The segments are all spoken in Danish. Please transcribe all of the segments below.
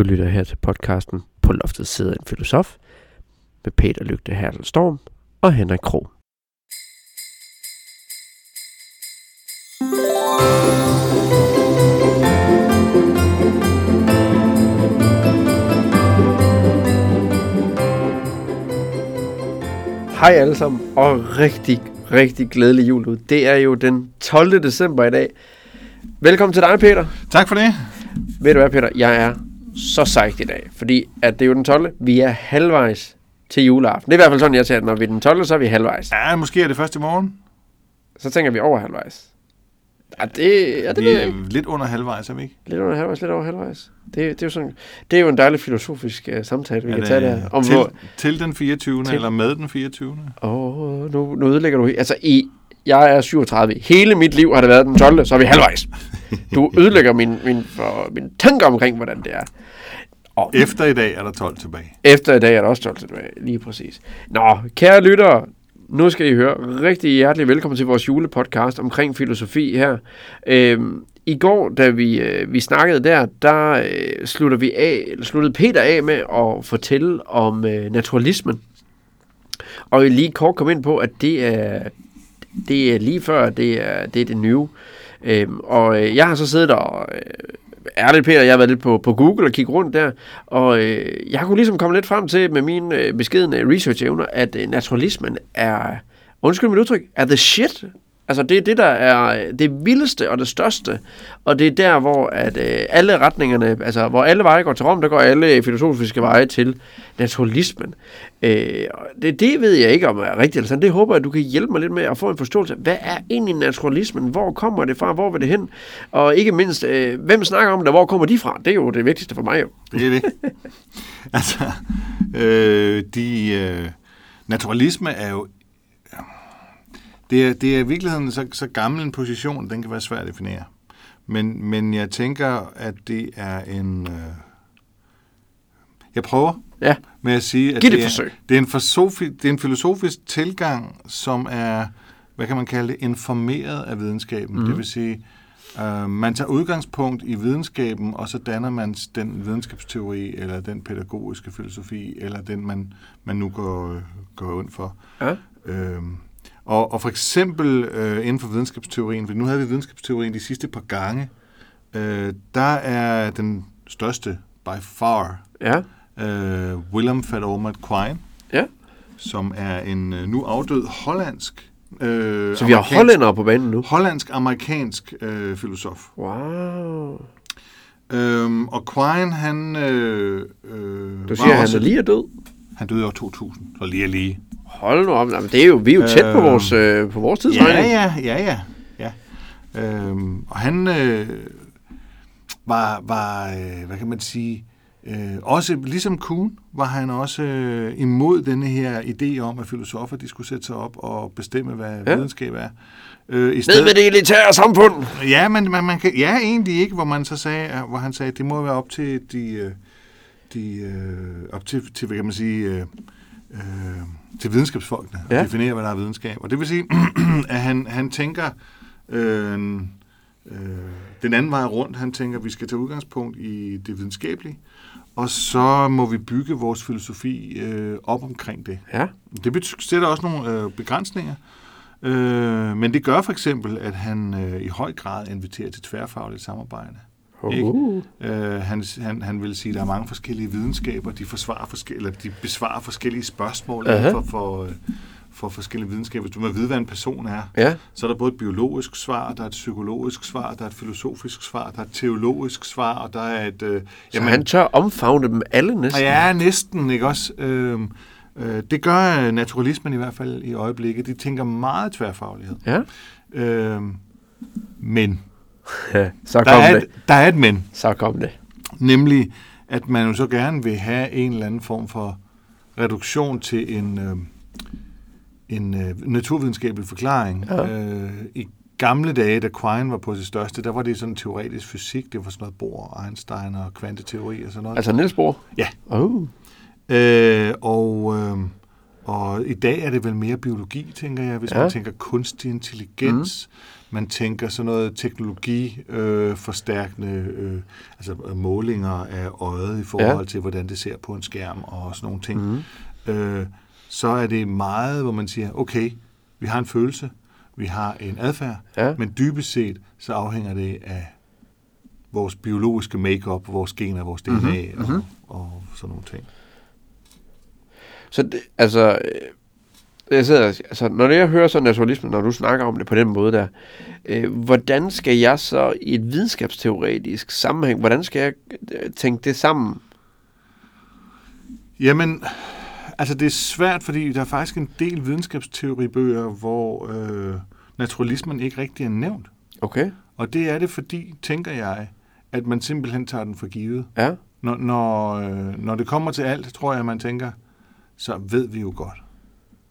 Du lytter her til podcasten På loftet sidder en filosof med Peter Lygte Hertel Storm og Henrik Krog. Hej alle sammen, og rigtig, rigtig glædelig jul ud. Det er jo den 12. december i dag. Velkommen til dig, Peter. Tak for det. Ved du hvad, Peter? Jeg er så sejt i dag, fordi at det er jo den 12. Vi er halvvejs til juleaften. Det er i hvert fald sådan, jeg tager Når vi er den 12. så er vi halvvejs. Ja, måske er det først i morgen. Så tænker vi over halvvejs. Ja, det, ja, det jeg er ikke. lidt under halvvejs, er vi ikke? Lidt under halvvejs, lidt over halvvejs. Det, det, er jo sådan, det er jo en dejlig filosofisk uh, samtale, vi Er kan det tage der. Om til, hvor, til den 24. Til- eller med den 24. Åh, nu, nu ødelægger du... Altså, i, jeg er 37. Hele mit liv har det været den 12. Så er vi halvvejs. Du ødelægger min, min, for, min tanker omkring, hvordan det er. Og Efter i dag er der 12 tilbage. efter i dag er der også 12 tilbage. Lige præcis. Nå, kære lyttere. Nu skal I høre rigtig hjertelig velkommen til vores julepodcast omkring filosofi her. Øhm, I går, da vi, øh, vi snakkede der, der øh, slutter vi af, sluttede Peter af med at fortælle om øh, naturalismen. Og jeg lige kort kom ind på, at det er, det er lige før, det er det, er det nye. Øhm, og øh, jeg har så siddet og... Øh, ærligt Peter, jeg har været lidt på, på Google og kigge rundt der, og øh, jeg kunne ligesom komme lidt frem til med mine øh, beskedende research-evner, at øh, naturalismen er, undskyld mit udtryk, er the shit. Altså det er det, der er det vildeste og det største, og det er der, hvor at øh, alle retningerne, altså hvor alle veje går til Rom, der går alle filosofiske veje til naturalismen. Øh, det, det ved jeg ikke, om er rigtigt eller sådan. Det håber jeg, at du kan hjælpe mig lidt med at få en forståelse. Hvad er egentlig naturalismen? Hvor kommer det fra? Hvor vil det hen? Og ikke mindst, øh, hvem snakker om det, hvor kommer de fra? Det er jo det vigtigste for mig jo. Det er det. altså, øh, de, øh, naturalisme er jo... Det er, det er i virkeligheden så, så gammel en position, den kan være svær at definere. Men, men jeg tænker, at det er en... Øh, jeg prøver Ja, med at sige, at Giv det et er, forsøg. det, er en filosofi, det er en filosofisk tilgang, som er, hvad kan man kalde det, informeret af videnskaben. Mm. Det vil sige, øh, man tager udgangspunkt i videnskaben, og så danner man den videnskabsteori, eller den pædagogiske filosofi, eller den, man, man nu går, går ind for. ja. Øhm, og, og for eksempel øh, inden for videnskabsteorien, for nu havde vi videnskabsteorien de sidste par gange, øh, der er den største by far ja. øh, Willem Fadormat Quine, Ja. som er en øh, nu afdød hollandsk øh, Så vi har hollændere på banen nu. hollandsk-amerikansk øh, filosof. Wow. Øhm, og Quine, han... Øh, øh, Du var siger, at han også- er lige er død? Han døde i år 2000, så lige lige. Hold nu op. Jamen, det er jo, vi er jo tæt på Øhm, vores, øh, på vores Ja, tidsregning. ja, ja, ja. ja. Øhm, og han øh, var, var øh, hvad kan man sige, øh, også ligesom Kuhn, var han også øh, imod denne her idé om, at filosofer de skulle sætte sig op og bestemme, hvad Ja. ja. videnskab er. Øh, i Ned med det elitære samfund. Ja, men man, man kan, ja, egentlig ikke, hvor man så sagde, hvor han sagde, at det må være op til de, øh, de øh, op til, til, hvad kan man sige, øh, øh, til videnskabsfolkene Ja. at definere, hvad der er videnskab. Og det vil sige, at han, han tænker øh, øh, den anden vej rundt. Han tænker, at vi skal tage udgangspunkt i det videnskabelige, og så må vi bygge vores filosofi øh, op omkring det. Ja. Det sætter også nogle øh, begrænsninger, øh, men det gør for eksempel, at han øh, i høj grad inviterer til tværfagligt samarbejde. Ikke? Uh. Øh, han, han, han vil sige, at der er mange forskellige videnskaber, de, forsvarer forske- eller de besvarer forskellige spørgsmål uh-huh. for, for, øh, for forskellige videnskaber. Hvis du må vide, hvad en person er, Ja. så er der både et biologisk svar, der er et psykologisk svar, der er et filosofisk svar, der er et teologisk svar, og der er et... Øh, Så han tør omfavne dem alle næsten. Ja, næsten, ikke også? Øhm, øh, det gør øh, naturalismen i hvert fald i øjeblikket. De tænker meget tværfaglighed. Ja. Øhm, men, Så der kom er, det. et, der er et men, Så kom det. nemlig at man jo så gerne vil have en eller anden form for reduktion til en, øh, en øh, naturvidenskabelig forklaring. Ja. Øh, I gamle dage, da Quine var på sit største, der var det sådan teoretisk fysik, det var sådan noget Bohr, Einstein og kvanteteori og sådan noget. Altså Niels Bohr? Ja. Oh. Øh, og, øh, og i dag er det vel mere biologi, tænker jeg, hvis ja. man tænker kunstig intelligens. Mm. Man tænker sådan noget teknologiforstærkende, øh, øh, altså målinger af øjet i forhold ja. til, hvordan det ser på en skærm og sådan nogle ting. Mm. Øh, så er det meget, hvor man siger, okay, vi har en følelse, vi har en adfærd, ja. men dybest set, så afhænger det af vores biologiske makeup, vores gener, vores DNA mm-hmm. og, mhm. og sådan nogle ting. Så det, altså, øh, jeg sidder, altså, når jeg hører så naturalisme, når du snakker om det på den måde der, øh, hvordan skal jeg så i et videnskabsteoretisk sammenhæng, hvordan skal jeg øh, tænke det sammen? Jamen, altså det er svært, fordi der er faktisk en del videnskabsteoribøger, hvor øh, naturalismen ikke rigtig er nævnt. Okay. Og det er det, fordi, tænker jeg, at man simpelthen tager den for givet. Ja. Når, når, øh, når det kommer til alt, tror jeg, man tænker, så ved vi jo godt.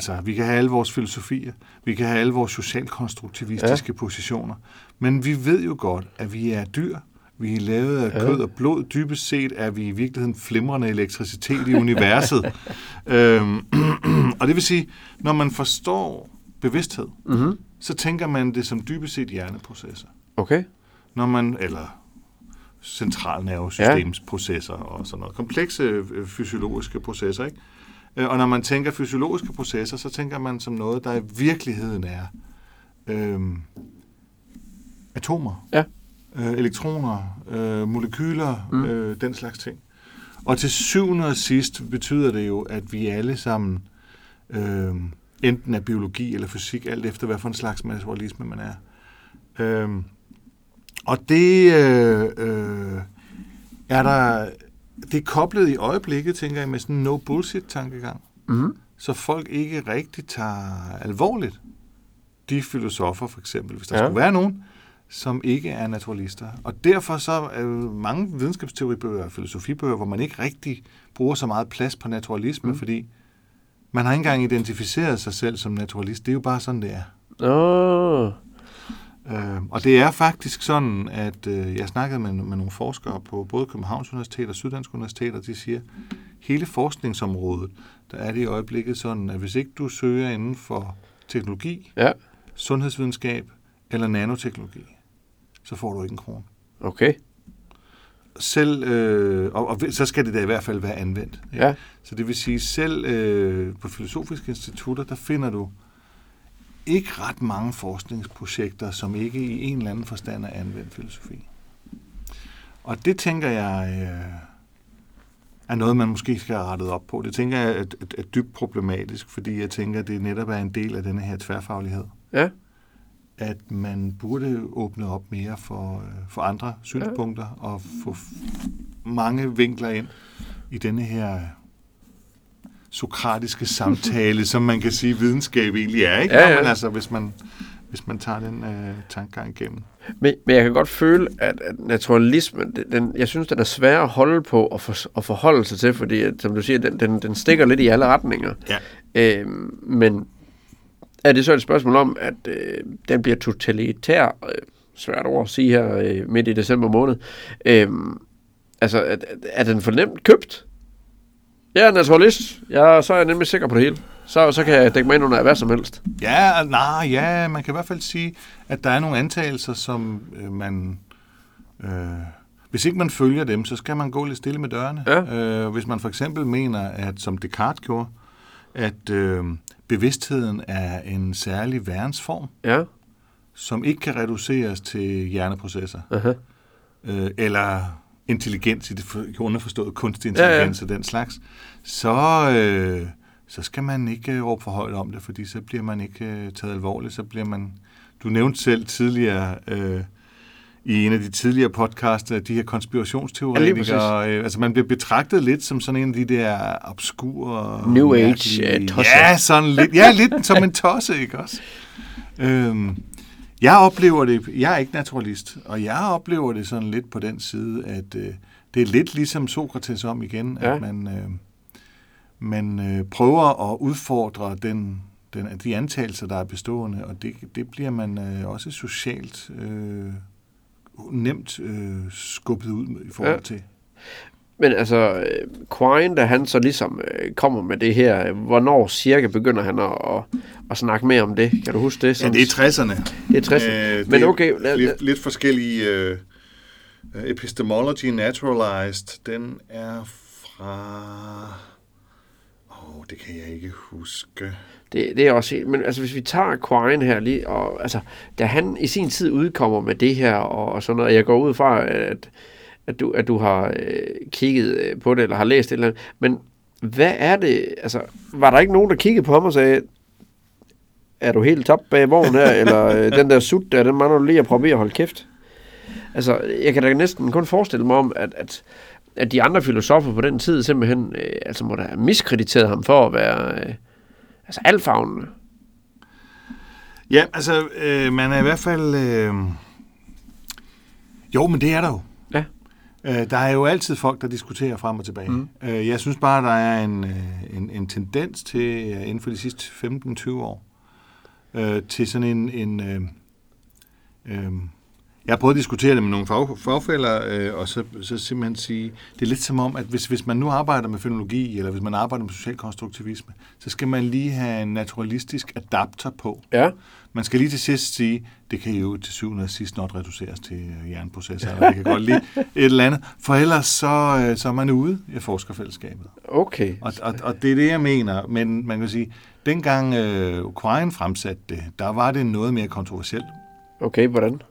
Altså, vi kan have alle vores filosofier, vi kan have alle vores socialkonstruktivistiske ja. positioner, men vi ved jo godt, at vi er dyr, vi er lavet af ja. kød og blod. Dybest set er vi i virkeligheden flimrende elektricitet i universet. øhm, og det vil sige, når man forstår bevidsthed, mm-hmm. så tænker man det som dybest set hjerneprocesser. Okay. Når man, eller centralnervesystemsprocesser ja. og sådan noget. Komplekse øh, fysiologiske processer, ikke? Øh, og når man tænker fysiologiske processer, så tænker man som noget, der i virkeligheden er øhm, atomer, ja. øh, elektroner, øh, molekyler, mm. øh, den slags ting. Og til syvende og sidst betyder det jo, at vi alle sammen øh, enten er biologi eller fysik, alt efter hvad for en slags materialisme man er. Øh, og det øh, øh, er der det er koblet i øjeblikket, tænker jeg, med sådan en no bullshit-tankegang. Mm. Så folk ikke rigtig tager alvorligt de filosofer, for eksempel, hvis der ja. skulle være nogen, som ikke er naturalister. Og derfor så er mange videnskabsteoribøger og filosofibøger, hvor man ikke rigtig bruger så meget plads på naturalisme, mm. fordi man har ikke engang identificeret sig selv som naturalist. Det er jo bare sådan, det er. Oh. Øh, og det er faktisk sådan, at øh, jeg snakkede med, med nogle forskere på både Københavns Universitet og Syddansk Universitet, og de siger, hele forskningsområdet, der er det i øjeblikket sådan, at hvis ikke du søger inden for teknologi, ja. sundhedsvidenskab eller nanoteknologi, så får du ikke en krone. Okay. Selv, øh, og, og så skal det da i hvert fald være anvendt. Ikke? Ja. Så det vil sige, selv øh, på filosofiske institutter, der finder du ikke ret mange forskningsprojekter, som ikke i en eller anden forstand er anvendt filosofi. Og det tænker jeg øh, er noget, man måske skal have rettet op på. Det tænker jeg er, er, er dybt problematisk, fordi jeg tænker, at det netop er en del af denne her tværfaglighed. Ja. At man burde åbne op mere for, øh, for andre synspunkter ja. og få mange vinkler ind i denne her sokratiske samtale, som man kan sige, videnskab egentlig er, ikke? Ja, ja. Men altså, hvis man, hvis man tager den øh, tankegang igennem. Men, men jeg kan godt føle, at, at naturalismen, den, jeg synes, den er svær at holde på og, for, og forholde sig til, fordi, at, som du siger, den, den, den stikker lidt i alle retninger. Ja. Øhm, men er det så et spørgsmål om, at øh, den bliver totalitær, øh, svært ord at sige her øh, midt i december måned, øh, altså, er, er den fornemt købt? Jeg er naturalist. Jeg, så er jeg nemlig sikker på det hele. Så, så kan jeg dække mig ind under hvad som helst. Ja, nej, ja, man kan i hvert fald sige, at der er nogle antagelser, som øh, man... Øh, hvis ikke man følger dem, så skal man gå lidt stille med dørene. Ja. Øh, hvis man for eksempel mener, at som Descartes gjorde, at øh, bevidstheden er en særlig værensform, ja. som ikke kan reduceres til hjerneprocesser. Uh-huh. Øh, eller intelligens i det underforståede kunstig intelligens ja, ja. og den slags, så, øh, så skal man ikke øh, råbe for højt om det, fordi så bliver man ikke øh, taget alvorligt. Så bliver man, du nævnte selv tidligere øh, i en af de tidligere podcasts, de her konspirationsteoretikere. Ja, øh, altså man bliver betragtet lidt som sådan en af de der obskure... New Age uh, tosse. Ja, sådan lidt, ja, lidt som en tosse, ikke også? Øhm, jeg oplever det, jeg er ikke naturalist, og jeg oplever det sådan lidt på den side, at øh, det er lidt ligesom Sokrates om igen, ja. at man, øh, man øh, prøver at udfordre den, den, de antagelser, der er bestående, og det, det bliver man øh, også socialt øh, nemt øh, skubbet ud i forhold ja. Men altså, øh, Quine, da han så ligesom øh, kommer med det her, øh, hvornår cirka begynder han at, at, at snakke mere om det? Kan du huske det? Ja, Sådan, det er 60'erne. det er 60'erne. Øh, Men det er okay, lad, lidt, lidt forskellige... Øh, epistemology Naturalized, den er fra... Åh, oh, det kan jeg ikke huske. det, det er også helt- Men altså, hvis vi tager Quine her lige, og altså, da han i sin tid udkommer med det her, og, og sådan noget, jeg går ud fra, at, at, du, at du har øh, kigget øh, på det, eller har læst det eller andet, men hvad er det, altså, var der ikke nogen, der kiggede på ham og sagde, er du helt top bag vognen her, eller øh, den der sut der, den mangler du lige at prøve at holde kæft? Altså, jeg kan da næsten kun forestille mig om, at, at, at de andre filosofer på den tid simpelthen, øh, altså må da have miskrediteret ham for at være, øh, altså alfagnende. Ja, altså, øh, man er i hvert fald... Øh... Jo, men det er der jo. Øh, der er jo altid folk, der diskuterer frem og tilbage. Mm. Øh, jeg synes bare, der er en, øh, en, en tendens til, inden for de sidste 15-20 år, øh, til sådan en... en øh, øh, jeg har prøvet at diskutere det med nogle fag, fagfælder, øh, og så, så simpelthen sige, det er lidt som om, at hvis, hvis man nu arbejder med fenologi, eller hvis man arbejder med social konstruktivisme, så skal man lige have en naturalistisk adapter på. Ja. Man skal lige til sidst sige, det kan jo til syvende og sidst not reduceres til øh, jernprocesser, eller det kan godt lige et eller andet, for ellers så, øh, så er man ude i forskerfællesskabet. Okay. Og, og, og det er det, jeg mener, men man kan sige, dengang øh, Quine fremsatte det, der var det noget mere kontroversielt. Okay, hvordan?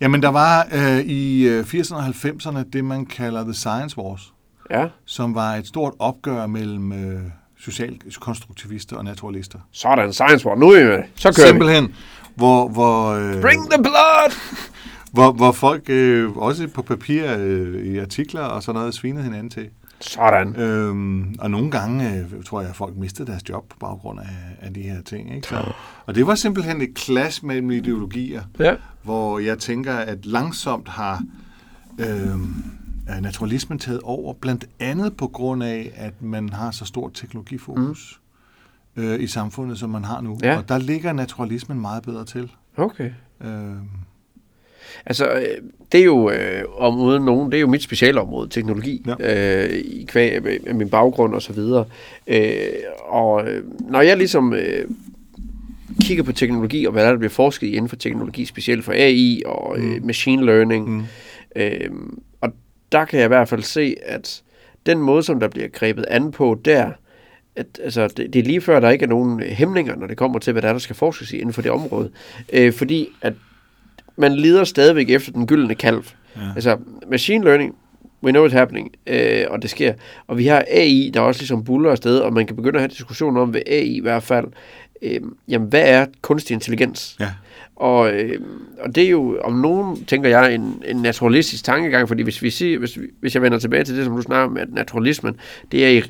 Jamen, der var øh, i øh, 80'erne og 90'erne det, man kalder The Science Wars, Ja. som var et stort opgør mellem øh, socialkonstruktivister og naturalister. Sådan, science war. Nu er vi med. Så kører vi. Simpelthen, hvor, hvor, øh, Bring the blood! hvor, hvor folk øh, også på papir øh, i artikler og sådan noget svinede hinanden til. Sådan. Øhm, og nogle gange øh, tror jeg, at folk mistede deres job på baggrund af, af de her ting. Ikke? Så, og det var simpelthen et clash mellem ideologier, Ja. hvor jeg tænker, at langsomt har er naturalismen taget over, blandt andet på grund af, at man har så stort teknologifokus mm. øh, i samfundet, som man har nu. Ja. Og der ligger naturalismen meget bedre til. Okay. Øhm, Altså, øh, det er jo, øh, om uden nogen, det er jo mit specialområde, teknologi, ja. øh, i kvæg af af min baggrund og så videre. Øh, og øh, når jeg ligesom øh, kigger på teknologi, og hvad der, er, der bliver forsket i inden for teknologi, specielt for AI og øh, machine learning, Mm. øh, og der kan jeg i hvert fald se, at den måde, som der bliver grebet an på der, at altså, det, det er lige før, der ikke er nogen hæmninger, når det kommer til, hvad der er, der skal forskes i inden for det område. Øh, fordi at man lider stadigvæk efter den gyldne kalv. Ja. Altså, machine learning, we know it's happening, øh, og det sker. Og vi har AI, der også ligesom buller afsted, og man kan begynde at have diskussioner om ved AI i hvert fald, øh, jamen, hvad er kunstig intelligens? Ja. Og, øh, og det er jo om nogen, tænker jeg, en, en naturalistisk tankegang, fordi hvis, vi siger, hvis, vi- hvis jeg vender tilbage til det, som du snakker om, at naturalismen, det er i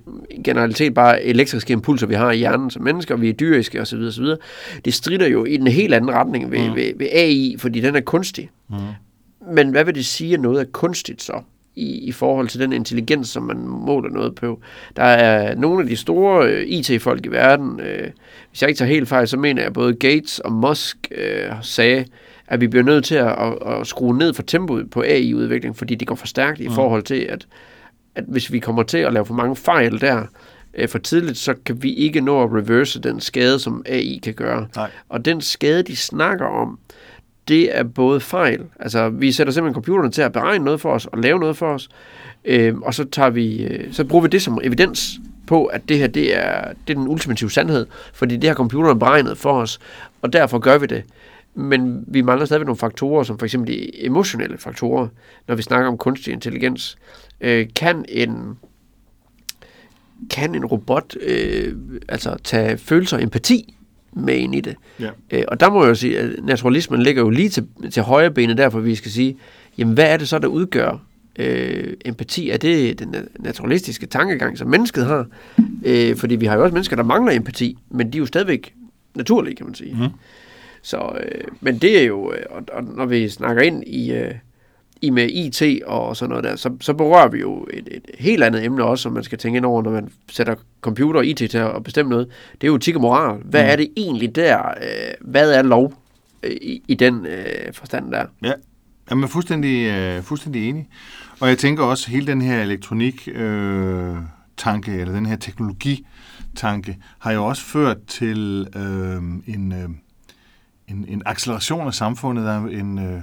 generalitet bare elektriske impulser, vi har i hjernen som mennesker, vi er dyriske osv. osv. Det strider jo i en helt anden retning ved, mm. ved, ved AI, fordi den er kunstig. Mm. Men hvad vil det sige, at noget er kunstigt så? I, i forhold til den intelligens, som man måler noget på. Der er nogle af de store øh, IT-folk i verden, øh, hvis jeg ikke tager helt fejl, så mener jeg, at både Gates og Musk øh, sagde, at vi bliver nødt til at, at, at skrue ned for tempoet på AI-udvikling, fordi det går for stærkt i Mm. forhold til, at, at hvis vi kommer til at lave for mange fejl der øh, for tidligt, så kan vi ikke nå at reverse den skade, som AI kan gøre. Nej. Og den skade, de snakker om, det er både fejl. Altså, vi sætter simpelthen computeren til at beregne noget for os og lave noget for os, øh, og så, tager vi, øh, så bruger vi det som evidens på, at det her det er, det er den ultimative sandhed, fordi det har computeren beregnet for os, og derfor gør vi det. Men vi mangler stadigvæk nogle faktorer, som for eksempel de emotionelle faktorer, når vi snakker om kunstig intelligens. Øh, kan en kan en robot øh, altså tage følelser og empati med ind i det? Ja. Øh, og der må jeg jo sige, at naturalismen ligger jo lige til, til højre benet, derfor vi skal sige, jamen hvad er det så, der udgør øh, empati? Er det den na- naturalistiske tankegang, som mennesket har? Øh, fordi vi har jo også mennesker, der mangler empati, men de er jo stadigvæk naturlige, kan man sige. Mm. Så, øh, men det er jo, øh, og, og når vi snakker ind i, øh, i med IT og sådan noget der, så, så berører vi jo et, et helt andet emne også, som man skal tænke ind over, når man sætter computer og IT til at bestemme noget. Det er jo etik og moral. Hvad Mm. er det egentlig der? Øh, hvad er lov øh, i, i den øh, forstand der? Ja, Jamen, jeg er fuldstændig, øh, fuldstændig enig. Og jeg tænker også, hele den her elektronik øh, tanke, eller den her teknologitanke, har jo også ført til øh, en, øh, en, en acceleration af samfundet. Der er en, øh,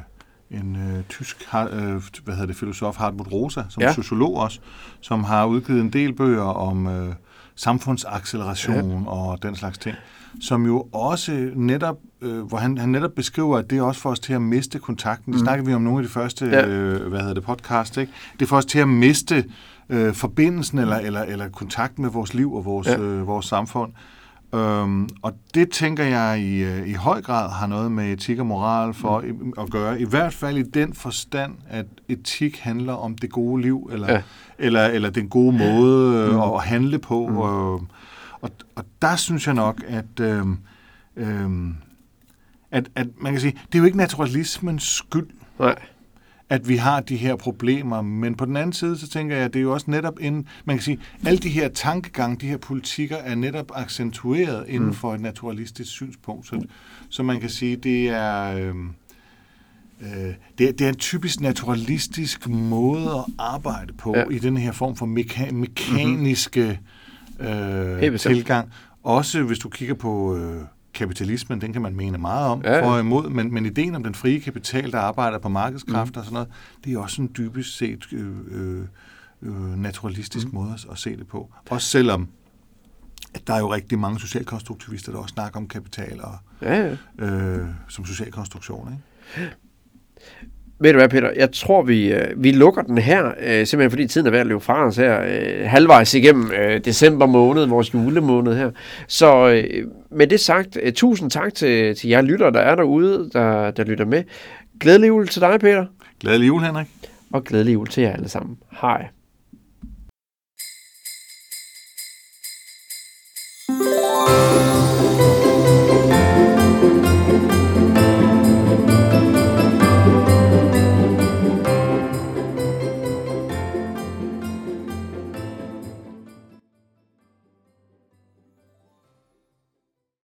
en øh, tysk øh, hvad hedder det, filosof, Hartmut Rosa, som ja. sociolog også, som har udgivet en del bøger om øh, samfundsacceleration ja. og den slags ting, som jo også netop, øh, hvor han, han netop beskriver, at det er også for os til at miste kontakten. Det mm. snakker vi om nogle af de første, ja. øh, hvad hedder det, podcast, ikke? Det er for os til at miste øh, forbindelsen eller, eller, eller kontakten med vores liv og vores, ja. øh, vores samfund. Øhm, og det tænker jeg i, øh, i høj grad har noget med etik og moral for mm. at gøre. I hvert fald i den forstand, at etik handler om det gode liv, eller, ja. eller, eller den gode måde øh, mm. at handle på. Mm. Og, og, og der synes jeg nok, at, øh, øh, at, at man kan sige, det er jo ikke naturalismens skyld. Nej at vi har de her problemer. Men på den anden side, så tænker jeg, at det er jo også netop en, man kan sige, alle de her tankegang, de her politikker, er netop accentueret inden mm. for et naturalistisk synspunkt. Så, så man kan sige, det er... Øh, øh, det, er, det er en typisk naturalistisk måde at arbejde på ja. i den her form for meka- mekaniske mm-hmm. øh, tilgang. Også hvis du kigger på øh, kapitalismen, den kan man mene meget om, ja. for og imod, men, men ideen om den frie kapital, der arbejder på markedskræfter mm. og sådan noget, det er også en dybest set øh, øh, øh, naturalistisk mm. måde at, at se det på. Også selvom at der er jo rigtig mange socialkonstruktivister, der også snakker om kapital og, ja, ja. Øh, som socialkonstruktion. Ikke? Ved du hvad, Peter? Jeg tror, vi, øh, vi lukker den her, øh, simpelthen fordi tiden er ved at løbe fra os her, øh, halvvejs igennem øh, december måned, vores julemåned her. Så øh, med det sagt, øh, tusind tak til, til jer lyttere, der er derude, der, der lytter med. Glædelig jul til dig, Peter. Glædelig jul, Henrik. Og glædelig jul til jer alle sammen. Hej.